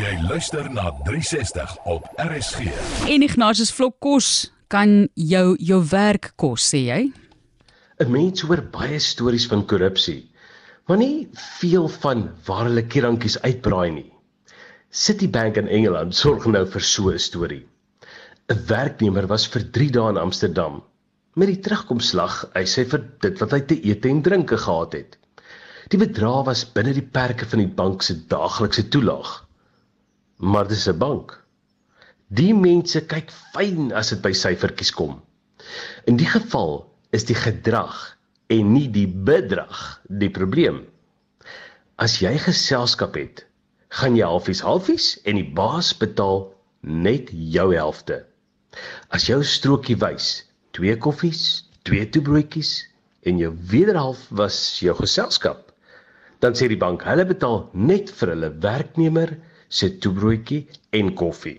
Jy luister na 360 op RSG. En Ignatius vlok kos kan jou jou werk kos, sê jy? 'n Mens hoor baie stories van korrupsie, maar nie veel van waar hulle kierankies uitbraai nie. Citibank in Engeland sorg nou vir so 'n storie. 'n Werknemer was vir 3 dae in Amsterdam. Met die terugkomslag eis hy vir dit wat hy te eet en drinke gehad het. Die bedrag was binne die perke van die bank se daaglikse toelaag. Maar dis 'n bank. Die mense kyk fyn as dit by syfertjies kom. In die geval is die gedrag en nie die bedrag die probleem. As jy geselskap het, gaan jy halfies halfies en die baas betaal net jou helfte. As jou strokie wys, twee koffies, twee toebroodjies en jou wederhalf was jou geselskap, dan sê die bank hulle betaal net vir hulle werknemer se toebroodjie en koffie.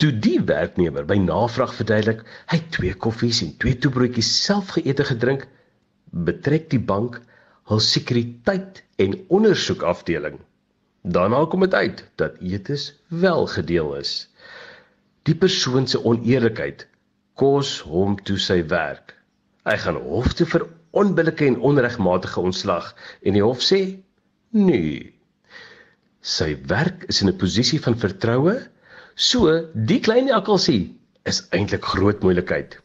Toe die werknemer by navraag verduidelik hy twee koffies en twee toebroodjies self geëet en gedrink, betrek die bank hul sekuriteit en ondersoek afdeling. Daarna kom dit uit dat etes wel gedeel is. Die persoon se oneerlikheid kos hom toe sy werk. Hy gaan hof toe vir onbillike en onregmatige ontslag en die hof sê nee. Sy werk is in 'n posisie van vertroue, so die klein jakkalsie is eintlik groot moeilikheid.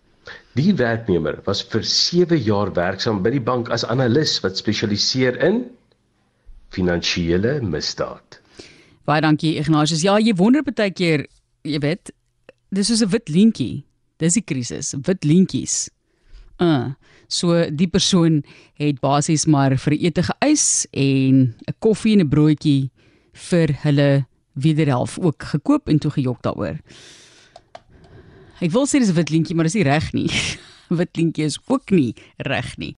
Die werknemer was vir 7 jaar werksaam by die bank as analis wat spesialiseer in finansiële misdaad. Baie dankie Ignatius. Ja, jy wonder baie keer, jy weet, dis soos 'n wit lintjie. Dis die krisis, wit lintjies. Uh, so die persoon het basies maar vir ete geëis en 'n koffie en 'n broodjie vir hulle wederhelf ook gekoop en toe gejok daaroor. Ek wil sê dis 'n wit lintjie, maar dis nie reg nie. Wit lintjie is ook nie reg nie.